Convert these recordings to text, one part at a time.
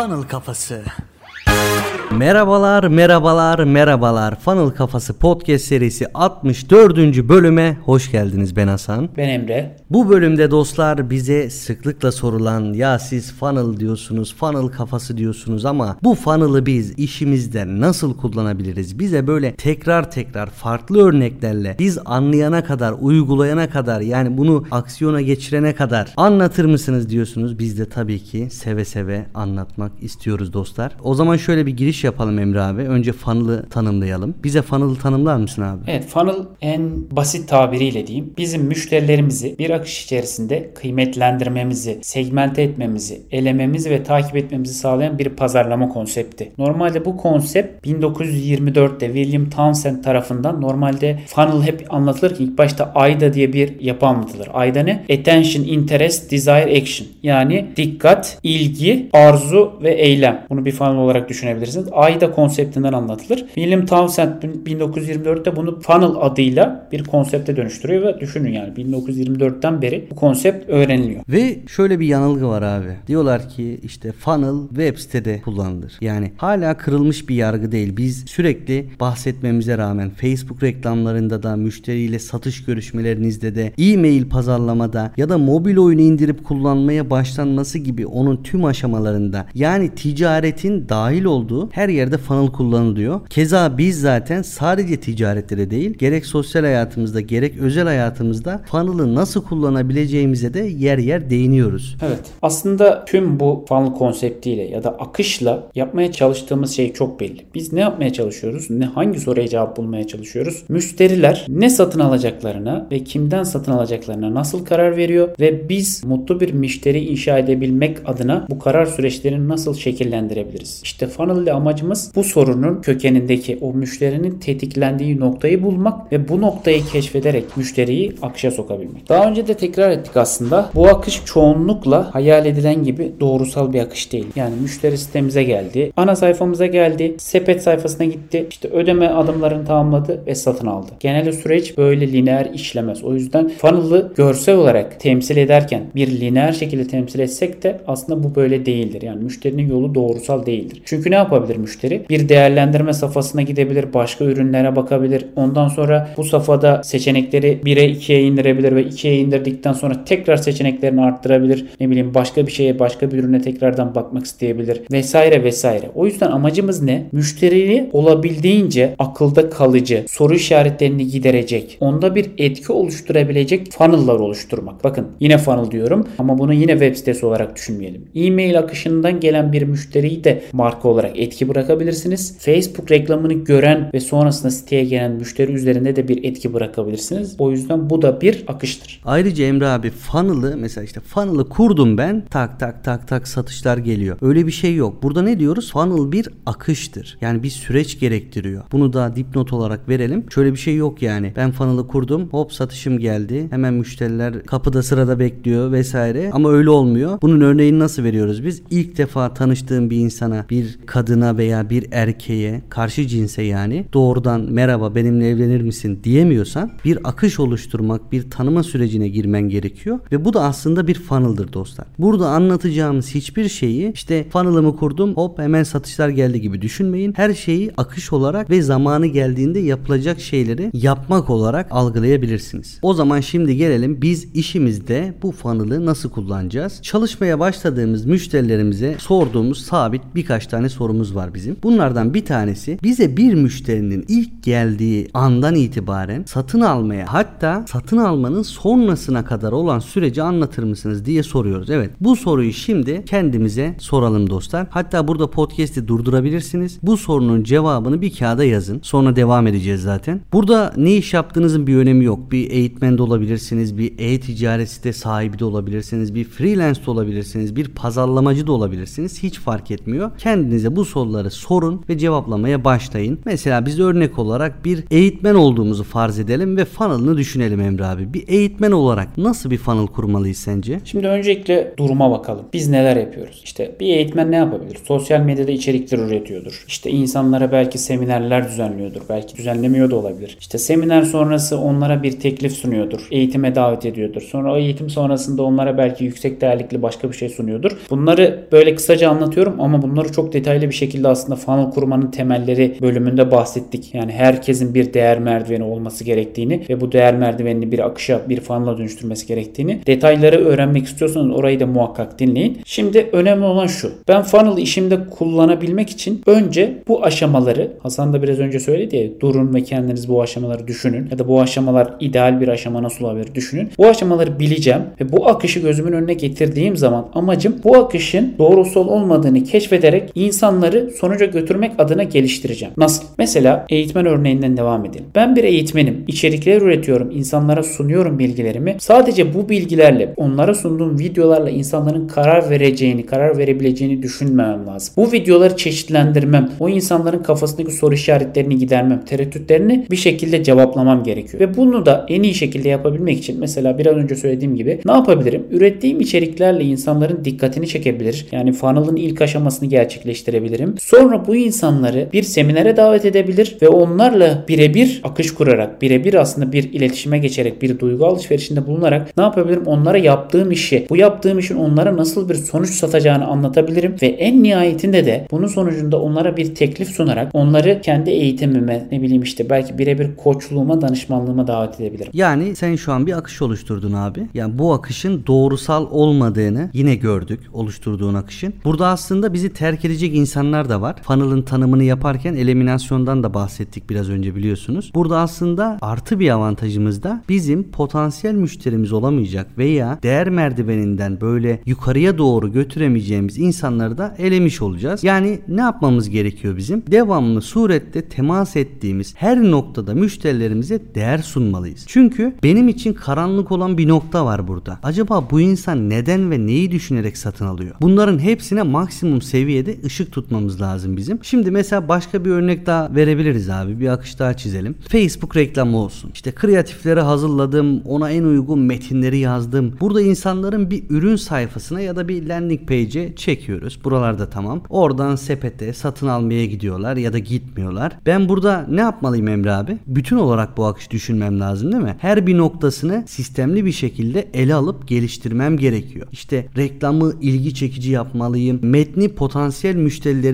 Funnel Kafası. Merhabalar, merhabalar, merhabalar. Funnel Kafası Podcast serisi 64. bölüme hoş geldiniz ben Hasan. Ben Emre. Bu bölümde dostlar bize sıklıkla sorulan ya siz funnel diyorsunuz, funnel kafası diyorsunuz ama bu funnel'ı biz işimizde nasıl kullanabiliriz? Bize böyle tekrar tekrar farklı örneklerle biz anlayana kadar, uygulayana kadar yani bunu aksiyona geçirene kadar anlatır mısınız diyorsunuz. Biz de tabii ki seve seve anlatmak istiyoruz dostlar. O zaman şöyle bir giriş yapalım Emre abi. Önce funnel'ı tanımlayalım. Bize funnel'ı tanımlar mısın abi? Evet funnel en basit tabiriyle diyeyim. Bizim müşterilerimizi bir akış içerisinde kıymetlendirmemizi, segmente etmemizi, elememizi ve takip etmemizi sağlayan bir pazarlama konsepti. Normalde bu konsept 1924'te William Townsend tarafından normalde funnel hep anlatılır ki ilk başta AIDA diye bir yapı anlatılır. AIDA ne? Attention, Interest, Desire, Action. Yani dikkat, ilgi, arzu ve eylem. Bunu bir funnel olarak düşünebilirsiniz. AIDA konseptinden anlatılır. William Townsend 1924'te bunu funnel adıyla bir konsepte dönüştürüyor ve düşünün yani 1924'ten beri bu konsept öğreniliyor. Ve şöyle bir yanılgı var abi. Diyorlar ki işte funnel web sitede kullanılır. Yani hala kırılmış bir yargı değil. Biz sürekli bahsetmemize rağmen Facebook reklamlarında da müşteriyle satış görüşmelerinizde de e-mail pazarlamada ya da mobil oyunu indirip kullanmaya başlanması gibi onun tüm aşamalarında yani ticaretin dahil olduğu her yerde funnel kullanılıyor. Keza biz zaten sadece ticaretlere değil gerek sosyal hayatımızda gerek özel hayatımızda funnel'ı nasıl kullanabileceğimize de yer yer değiniyoruz. Evet. Aslında tüm bu funnel konseptiyle ya da akışla yapmaya çalıştığımız şey çok belli. Biz ne yapmaya çalışıyoruz? Ne hangi soruya cevap bulmaya çalışıyoruz? Müşteriler ne satın alacaklarına ve kimden satın alacaklarına nasıl karar veriyor ve biz mutlu bir müşteri inşa edebilmek adına bu karar süreçlerini nasıl şekillendirebiliriz? İşte funnel ile amacımız bu sorunun kökenindeki o müşterinin tetiklendiği noktayı bulmak ve bu noktayı keşfederek müşteriyi akışa sokabilmek. Daha önce de tekrar ettik aslında. Bu akış çoğunlukla hayal edilen gibi doğrusal bir akış değil. Yani müşteri sitemize geldi. Ana sayfamıza geldi. Sepet sayfasına gitti. İşte ödeme adımlarını tamamladı ve satın aldı. Genelde süreç böyle lineer işlemez. O yüzden funnel'ı görsel olarak temsil ederken bir lineer şekilde temsil etsek de aslında bu böyle değildir. Yani müşterinin yolu doğrusal değildir. Çünkü ne yapabilir müşteri? Bir değerlendirme safhasına gidebilir. Başka ürünlere bakabilir. Ondan sonra bu safhada seçenekleri 1'e 2'ye indirebilir ve 2'ye indirdikten sonra tekrar seçeneklerini arttırabilir. Ne bileyim başka bir şeye başka bir ürüne tekrardan bakmak isteyebilir vesaire vesaire. O yüzden amacımız ne? Müşteriyi olabildiğince akılda kalıcı, soru işaretlerini giderecek, onda bir etki oluşturabilecek funnel'lar oluşturmak. Bakın yine funnel diyorum ama bunu yine web sitesi olarak düşünmeyelim. E-mail akışından gelen bir müşteriyi de marka olarak etki bırakabilirsiniz. Facebook reklamını gören ve sonrasında siteye gelen müşteri üzerinde de bir etki bırakabilirsiniz. O yüzden bu da bir akıştır. Ayrıca Emre abi funnel'ı mesela işte funnel'ı kurdum ben tak tak tak tak satışlar geliyor. Öyle bir şey yok. Burada ne diyoruz? Funnel bir akıştır. Yani bir süreç gerektiriyor. Bunu da dipnot olarak verelim. Şöyle bir şey yok yani. Ben funnel'ı kurdum. Hop satışım geldi. Hemen müşteriler kapıda sırada bekliyor vesaire. Ama öyle olmuyor. Bunun örneğini nasıl veriyoruz biz? İlk defa tanıştığım bir insana, bir kadına veya bir erkeğe, karşı cinse yani doğrudan merhaba benimle evlenir misin diyemiyorsan bir akış oluşturmak, bir tanıma sürecine girmen gerekiyor ve bu da aslında bir funnel'dır dostlar. Burada anlatacağımız hiçbir şeyi işte funnel'ımı kurdum hop hemen satışlar geldi gibi düşünmeyin. Her şeyi akış olarak ve zamanı geldiğinde yapılacak şeyleri yapmak olarak algılayabilirsiniz. O zaman şimdi gelelim biz işimizde bu funnel'ı nasıl kullanacağız? Çalışmaya başladığımız müşterilerimize sorduğumuz sabit birkaç tane sorumuz var bizim. Bunlardan bir tanesi bize bir müşterinin ilk geldiği andan itibaren satın almaya hatta satın almanın sonrasına kadar olan süreci anlatır mısınız diye soruyoruz. Evet bu soruyu şimdi kendimize soralım dostlar. Hatta burada podcast'i durdurabilirsiniz. Bu sorunun cevabını bir kağıda yazın. Sonra devam edeceğiz zaten. Burada ne iş yaptığınızın bir önemi yok. Bir eğitmen de olabilirsiniz. Bir e-ticaret site sahibi de olabilirsiniz. Bir freelance de olabilirsiniz. Bir pazarlamacı da olabilirsiniz. Hiç fark etmiyor. Kendinize bu soruları soruları sorun ve cevaplamaya başlayın. Mesela biz örnek olarak bir eğitmen olduğumuzu farz edelim ve funnel'ını düşünelim Emre abi. Bir eğitmen olarak nasıl bir funnel kurmalıyız sence? Şimdi öncelikle duruma bakalım. Biz neler yapıyoruz? İşte bir eğitmen ne yapabilir? Sosyal medyada içerikler üretiyordur. İşte insanlara belki seminerler düzenliyordur. Belki düzenlemiyor da olabilir. İşte seminer sonrası onlara bir teklif sunuyordur. Eğitime davet ediyordur. Sonra o eğitim sonrasında onlara belki yüksek değerlikli başka bir şey sunuyordur. Bunları böyle kısaca anlatıyorum ama bunları çok detaylı bir şekilde aslında funnel kurmanın temelleri bölümünde bahsettik. Yani herkesin bir değer merdiveni olması gerektiğini ve bu değer merdivenini bir akışa, bir funnel'a dönüştürmesi gerektiğini. Detayları öğrenmek istiyorsanız orayı da muhakkak dinleyin. Şimdi önemli olan şu. Ben funnel işimde kullanabilmek için önce bu aşamaları Hasan da biraz önce söyledi ya durun ve kendiniz bu aşamaları düşünün ya da bu aşamalar ideal bir aşama nasıl olabilir düşünün. Bu aşamaları bileceğim ve bu akışı gözümün önüne getirdiğim zaman amacım bu akışın doğrusal olmadığını keşfederek insanları sonuca götürmek adına geliştireceğim. Nasıl? Mesela eğitmen örneğinden devam edelim. Ben bir eğitmenim. İçerikler üretiyorum. insanlara sunuyorum bilgilerimi. Sadece bu bilgilerle onlara sunduğum videolarla insanların karar vereceğini, karar verebileceğini düşünmemem lazım. Bu videoları çeşitlendirmem. O insanların kafasındaki soru işaretlerini gidermem. Tereddütlerini bir şekilde cevaplamam gerekiyor. Ve bunu da en iyi şekilde yapabilmek için mesela biraz önce söylediğim gibi ne yapabilirim? Ürettiğim içeriklerle insanların dikkatini çekebilir. Yani funnel'ın ilk aşamasını gerçekleştirebilirim. Sonra bu insanları bir seminere davet edebilir ve onlarla birebir akış kurarak, birebir aslında bir iletişime geçerek, bir duygu alışverişinde bulunarak ne yapabilirim? Onlara yaptığım işi, bu yaptığım işin onlara nasıl bir sonuç satacağını anlatabilirim ve en nihayetinde de bunun sonucunda onlara bir teklif sunarak onları kendi eğitimime ne bileyim işte belki birebir koçluğuma, danışmanlığıma davet edebilirim. Yani sen şu an bir akış oluşturdun abi. Yani bu akışın doğrusal olmadığını yine gördük oluşturduğun akışın. Burada aslında bizi terk edecek insanlar da var. Funnel'ın tanımını yaparken eliminasyondan da bahsettik biraz önce biliyorsunuz. Burada aslında artı bir avantajımız da bizim potansiyel müşterimiz olamayacak veya değer merdiveninden böyle yukarıya doğru götüremeyeceğimiz insanları da elemiş olacağız. Yani ne yapmamız gerekiyor bizim? Devamlı surette temas ettiğimiz her noktada müşterilerimize değer sunmalıyız. Çünkü benim için karanlık olan bir nokta var burada. Acaba bu insan neden ve neyi düşünerek satın alıyor? Bunların hepsine maksimum seviyede ışık tutmamız lazım bizim. Şimdi mesela başka bir örnek daha verebiliriz abi. Bir akış daha çizelim. Facebook reklamı olsun. İşte kreatifleri hazırladım. Ona en uygun metinleri yazdım. Burada insanların bir ürün sayfasına ya da bir landing page'e çekiyoruz. Buralarda tamam. Oradan sepete satın almaya gidiyorlar ya da gitmiyorlar. Ben burada ne yapmalıyım Emre abi? Bütün olarak bu akış düşünmem lazım değil mi? Her bir noktasını sistemli bir şekilde ele alıp geliştirmem gerekiyor. İşte reklamı ilgi çekici yapmalıyım. Metni potansiyel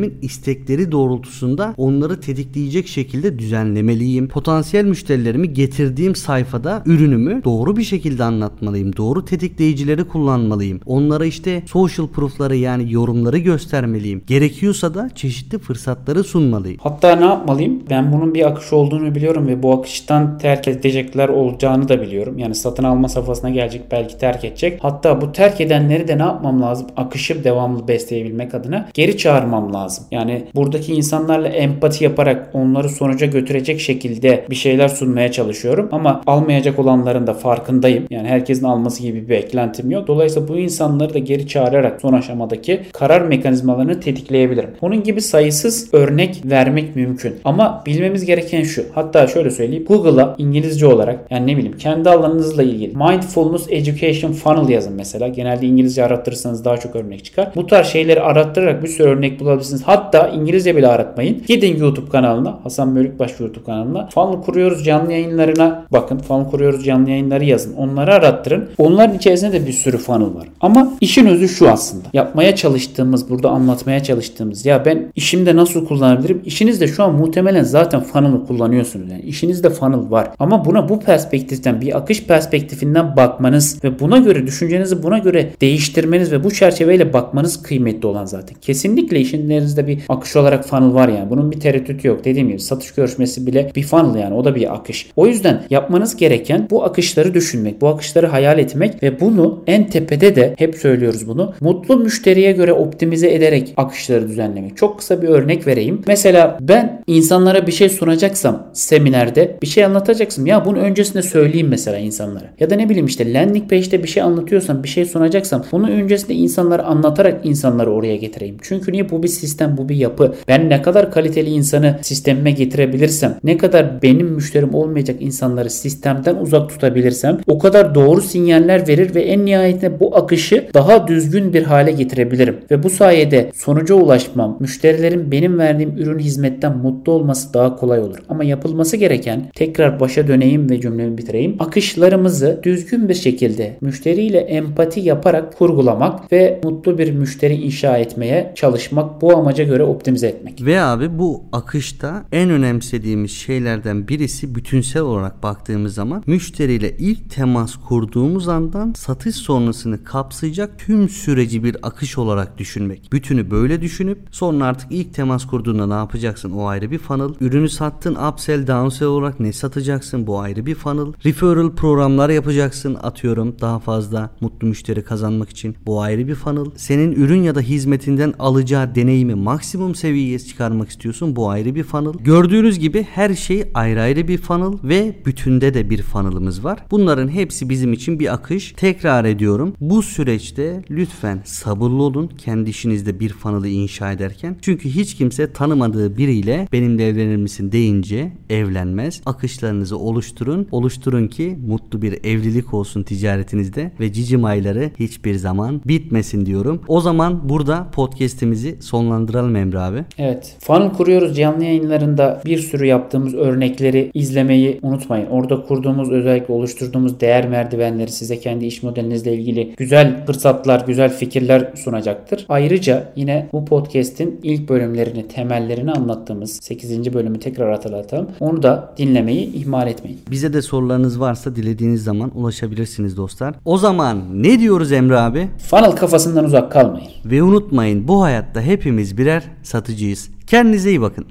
müşterilerimin istekleri doğrultusunda onları tetikleyecek şekilde düzenlemeliyim. Potansiyel müşterilerimi getirdiğim sayfada ürünümü doğru bir şekilde anlatmalıyım. Doğru tetikleyicileri kullanmalıyım. Onlara işte social proof'ları yani yorumları göstermeliyim. Gerekiyorsa da çeşitli fırsatları sunmalıyım. Hatta ne yapmalıyım? Ben bunun bir akış olduğunu biliyorum ve bu akıştan terk edecekler olacağını da biliyorum. Yani satın alma safhasına gelecek belki terk edecek. Hatta bu terk edenleri de ne yapmam lazım? Akışı devamlı besleyebilmek adına geri çağırmam lazım. Yani buradaki insanlarla empati yaparak onları sonuca götürecek şekilde bir şeyler sunmaya çalışıyorum. Ama almayacak olanların da farkındayım. Yani herkesin alması gibi bir beklentim yok. Dolayısıyla bu insanları da geri çağırarak son aşamadaki karar mekanizmalarını tetikleyebilirim. Bunun gibi sayısız örnek vermek mümkün. Ama bilmemiz gereken şu. Hatta şöyle söyleyeyim. Google'a İngilizce olarak yani ne bileyim kendi alanınızla ilgili Mindfulness Education Funnel yazın mesela. Genelde İngilizce arattırırsanız daha çok örnek çıkar. Bu tarz şeyleri arattırarak bir sürü örnek bulabilirsiniz. Hatta İngilizce bile aratmayın. Gidin YouTube kanalına. Hasan Bölükbaş YouTube kanalına. Funnel kuruyoruz canlı yayınlarına bakın. Funnel kuruyoruz canlı yayınları yazın. Onları arattırın. Onların içerisinde de bir sürü funnel var. Ama işin özü şu aslında. Yapmaya çalıştığımız, burada anlatmaya çalıştığımız ya ben işimde nasıl kullanabilirim? İşinizde şu an muhtemelen zaten funnel'ı kullanıyorsunuz. Yani işinizde funnel var. Ama buna bu perspektiften bir akış perspektifinden bakmanız ve buna göre düşüncenizi buna göre değiştirmeniz ve bu çerçeveyle bakmanız kıymetli olan zaten. Kesinlikle işinlerinizde bir akış olarak funnel var yani. Bunun bir tereddütü yok. Dediğim gibi satış görüşmesi bile bir funnel yani. O da bir akış. O yüzden yapmanız gereken bu akışları düşünmek, bu akışları hayal etmek ve bunu en tepede de hep söylüyoruz bunu. Mutlu müşteriye göre optimize ederek akışları düzenlemek. Çok kısa bir örnek vereyim. Mesela ben insanlara bir şey sunacaksam seminerde bir şey anlatacaksam ya bunu öncesinde söyleyeyim mesela insanlara. Ya da ne bileyim işte landing page'de bir şey anlatıyorsam bir şey sunacaksam bunu öncesinde insanlara anlatarak insanları oraya getireyim. Çünkü niye bu bir sistem sistem, bu bir yapı. Ben ne kadar kaliteli insanı sistemime getirebilirsem, ne kadar benim müşterim olmayacak insanları sistemden uzak tutabilirsem o kadar doğru sinyaller verir ve en nihayetinde bu akışı daha düzgün bir hale getirebilirim. Ve bu sayede sonuca ulaşmam, müşterilerin benim verdiğim ürün hizmetten mutlu olması daha kolay olur. Ama yapılması gereken tekrar başa döneyim ve cümlemi bitireyim. Akışlarımızı düzgün bir şekilde müşteriyle empati yaparak kurgulamak ve mutlu bir müşteri inşa etmeye çalışmak bu amaca göre optimize etmek. Ve abi bu akışta en önemsediğimiz şeylerden birisi bütünsel olarak baktığımız zaman müşteriyle ilk temas kurduğumuz andan satış sonrasını kapsayacak tüm süreci bir akış olarak düşünmek. Bütünü böyle düşünüp sonra artık ilk temas kurduğunda ne yapacaksın? O ayrı bir funnel. Ürünü sattın upsell downsell olarak ne satacaksın? Bu ayrı bir funnel. Referral programlar yapacaksın atıyorum daha fazla mutlu müşteri kazanmak için. Bu ayrı bir funnel. Senin ürün ya da hizmetinden alacağı deneyimi maksimum seviyeye çıkarmak istiyorsun. Bu ayrı bir funnel. Gördüğünüz gibi her şey ayrı ayrı bir funnel ve bütünde de bir funnel'ımız var. Bunların hepsi bizim için bir akış. Tekrar ediyorum. Bu süreçte lütfen sabırlı olun kendi işinizde bir funnel'ı inşa ederken. Çünkü hiç kimse tanımadığı biriyle benimle evlenir misin deyince evlenmez. Akışlarınızı oluşturun. Oluşturun ki mutlu bir evlilik olsun ticaretinizde ve cicim ayları hiçbir zaman bitmesin diyorum. O zaman burada podcast'imizi sonlandıralım Emre abi. Evet. Funnel kuruyoruz canlı yayınlarında bir sürü yaptığımız örnekleri izlemeyi unutmayın. Orada kurduğumuz özellikle oluşturduğumuz değer merdivenleri size kendi iş modelinizle ilgili güzel fırsatlar, güzel fikirler sunacaktır. Ayrıca yine bu podcast'in ilk bölümlerini, temellerini anlattığımız 8. bölümü tekrar hatırlatalım. Onu da dinlemeyi ihmal etmeyin. Bize de sorularınız varsa dilediğiniz zaman ulaşabilirsiniz dostlar. O zaman ne diyoruz Emre abi? Funnel kafasından uzak kalmayın. Ve unutmayın bu hayatta hepimiz birer satıcıyız. Kendinize iyi bakın.